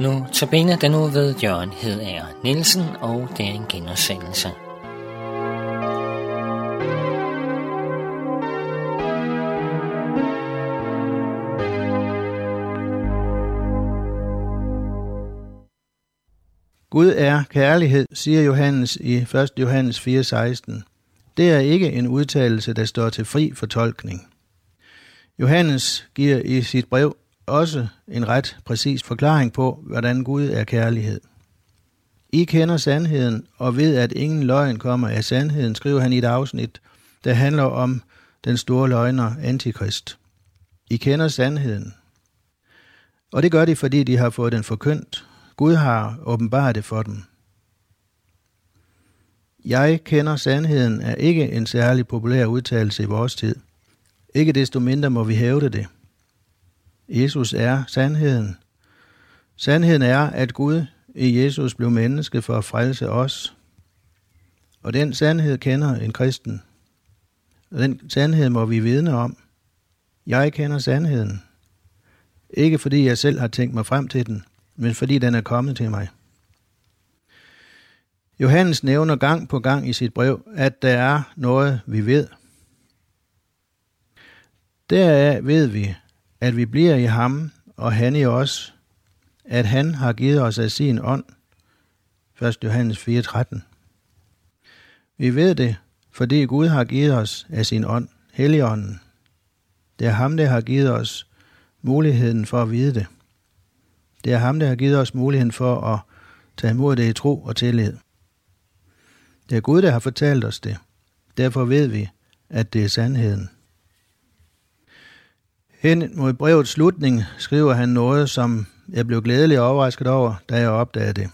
Notabene den nu ved Jørgen Hedager Nielsen, og det er en genudsendelse. Gud er kærlighed, siger Johannes i 1. Johannes 4:16. Det er ikke en udtalelse, der står til fri fortolkning. Johannes giver i sit brev også en ret præcis forklaring på, hvordan Gud er kærlighed. I kender sandheden og ved, at ingen løgn kommer af sandheden, skriver han i et afsnit, der handler om den store løgner Antikrist. I kender sandheden. Og det gør de, fordi de har fået den forkyndt. Gud har åbenbart det for dem. Jeg kender sandheden er ikke en særlig populær udtalelse i vores tid. Ikke desto mindre må vi hævde det. Jesus er sandheden. Sandheden er, at Gud i Jesus blev menneske for at frelse os. Og den sandhed kender en kristen. Og den sandhed må vi vidne om. Jeg kender sandheden. Ikke fordi jeg selv har tænkt mig frem til den, men fordi den er kommet til mig. Johannes nævner gang på gang i sit brev, at der er noget, vi ved. Deraf ved vi, at vi bliver i ham og han i os, at han har givet os af sin ånd. 1. Johannes 4:13. Vi ved det, fordi Gud har givet os af sin ånd, Helligånden. Det er ham, der har givet os muligheden for at vide det. Det er ham, der har givet os muligheden for at tage imod det i tro og tillid. Det er Gud, der har fortalt os det. Derfor ved vi, at det er sandheden. Hen mod brevets slutning skriver han noget, som jeg blev glædelig overrasket over, da jeg opdagede det.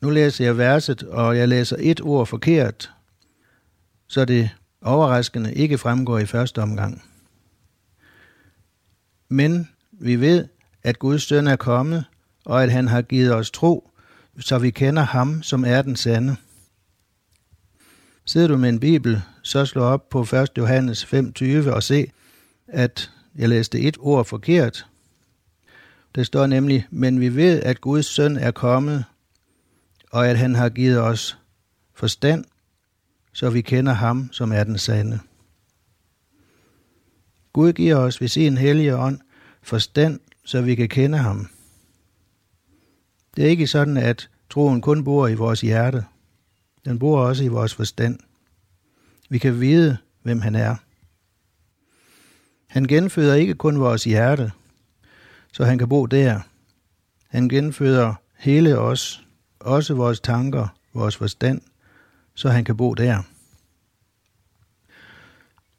Nu læser jeg verset, og jeg læser et ord forkert, så det overraskende ikke fremgår i første omgang. Men vi ved, at Guds søn er kommet, og at han har givet os tro, så vi kender ham, som er den sande. Sidder du med en bibel, så slå op på 1. Johannes 5:20 og se, at jeg læste et ord forkert. Det står nemlig, men vi ved, at Guds søn er kommet, og at han har givet os forstand, så vi kender ham, som er den sande. Gud giver os ved sin hellige ånd forstand, så vi kan kende ham. Det er ikke sådan, at troen kun bor i vores hjerte. Den bor også i vores forstand. Vi kan vide, hvem han er. Han genføder ikke kun vores hjerte, så han kan bo der. Han genføder hele os, også vores tanker, vores forstand, så han kan bo der.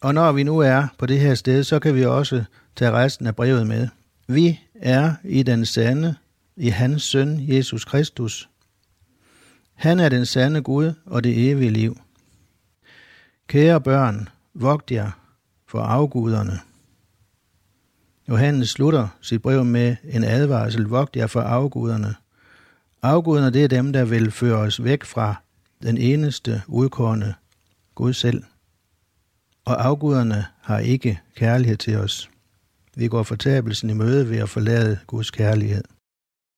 Og når vi nu er på det her sted, så kan vi også tage resten af brevet med. Vi er i den sande, i hans søn Jesus Kristus. Han er den sande Gud og det evige liv. Kære børn, vogt jer for afguderne. Johannes slutter sit brev med en advarsel, vogt jer for afguderne. Afguderne, det er dem, der vil føre os væk fra den eneste udkårende Gud selv. Og afguderne har ikke kærlighed til os. Vi går fortabelsen i møde ved at forlade Guds kærlighed.